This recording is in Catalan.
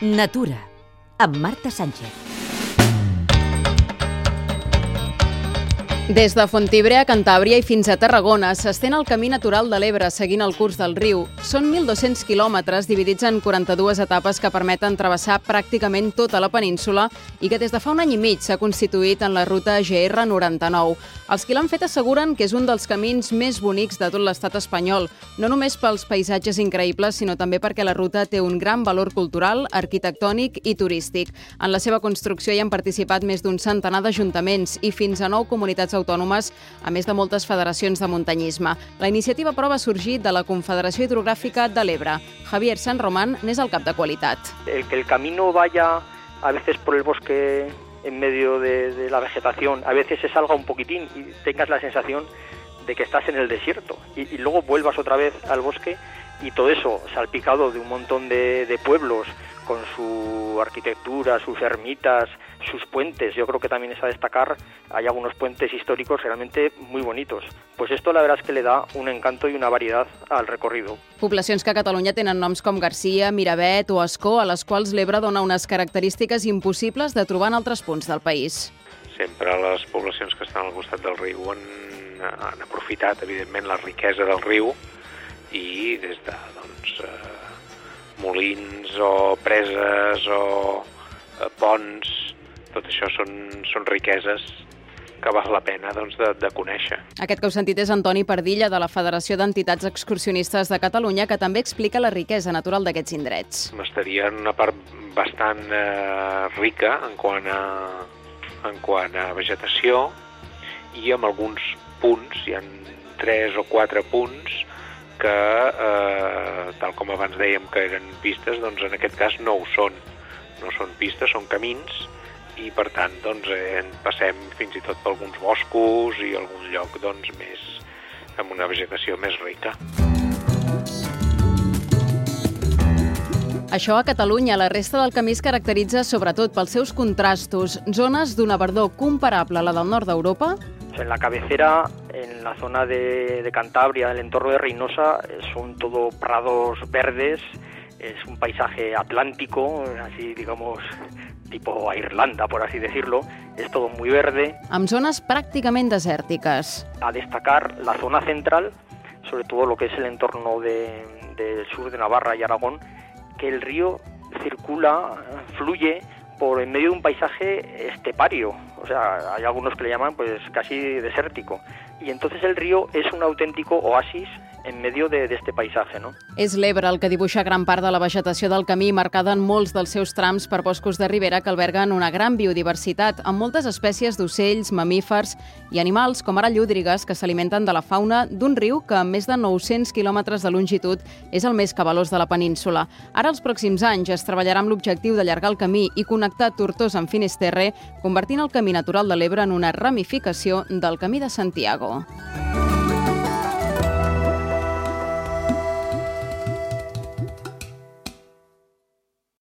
Natura, amb Marta Sánchez. Des de Fontibre a Cantàbria i fins a Tarragona s'estén el camí natural de l'Ebre seguint el curs del riu. Són 1.200 quilòmetres dividits en 42 etapes que permeten travessar pràcticament tota la península i que des de fa un any i mig s'ha constituït en la ruta GR99. Els qui l'han fet asseguren que és un dels camins més bonics de tot l'estat espanyol, no només pels paisatges increïbles, sinó també perquè la ruta té un gran valor cultural, arquitectònic i turístic. En la seva construcció hi han participat més d'un centenar d'ajuntaments i fins a nou comunitats autònomes, a més de moltes federacions de muntanyisme. La iniciativa prova va de la Confederació Hidrogràfica de l'Ebre. Javier San Román n'és el cap de qualitat. El que el camino vaya a veces por el bosque en medio de, de la vegetación, a veces se salga un poquitín y tengas la sensación de que estás en el desierto y, y luego vuelvas otra vez al bosque y todo eso salpicado de un montón de, de pueblos con su arquitectura, sus ermitas, sus puentes. Yo creo que también es a destacar, hay algunos puentes históricos realmente muy bonitos. Pues esto la verdad es que le da un encanto y una variedad al recorrido. Poblacions que a Catalunya tenen noms com Garcia, Miravet o Escó, a les quals l'Ebre dona unes característiques impossibles de trobar en altres punts del país. Sempre les poblacions que estan al costat del riu han, han aprofitat, evidentment, la riquesa del riu i des de, doncs, eh, molins o preses o eh, ponts, tot això són, són riqueses que val la pena doncs, de, de conèixer. Aquest que heu sentit és Antoni Pardilla, de la Federació d'Entitats Excursionistes de Catalunya, que també explica la riquesa natural d'aquests indrets. Estaria en una part bastant eh, rica en quant, a, en quant a vegetació i amb alguns punts, hi han tres o quatre punts que, eh, tal com abans dèiem que eren pistes, doncs en aquest cas no ho són. No són pistes, són camins, i per tant doncs, eh, passem fins i tot per alguns boscos i algun lloc doncs, més amb una vegetació més rica. Això a Catalunya, la resta del camí es caracteritza sobretot pels seus contrastos, zones d'una verdor comparable a la del nord d'Europa, En la cabecera, en la zona de, de Cantabria, el entorno de Reynosa, eh, son todo prados verdes, es un paisaje atlántico, así digamos tipo a Irlanda, por así decirlo, es todo muy verde. amb zones pràcticament desèrtiques. A destacar la zona central, sobre todo lo que es el entorno de- del sur de Navarra y Aragón, que el río circula, fluye por en medio de un paisaje estepario, o sea, hay algunos que le llaman pues casi desértico, y entonces el río es un auténtico oasis en medio de, de este paisaje, ¿no? És l'Ebre el que dibuixa gran part de la vegetació del camí, marcada en molts dels seus trams per boscos de ribera que alberguen una gran biodiversitat, amb moltes espècies d'ocells, mamífers i animals, com ara llúdrigues, que s'alimenten de la fauna d'un riu que, amb més de 900 quilòmetres de longitud, és el més cabalós de la península. Ara, els pròxims anys, es treballarà amb l'objectiu d'allargar el camí i connectar Tortosa amb Finisterre, convertint el camí natural de l'Ebre en una ramificació del Camí de Santiago.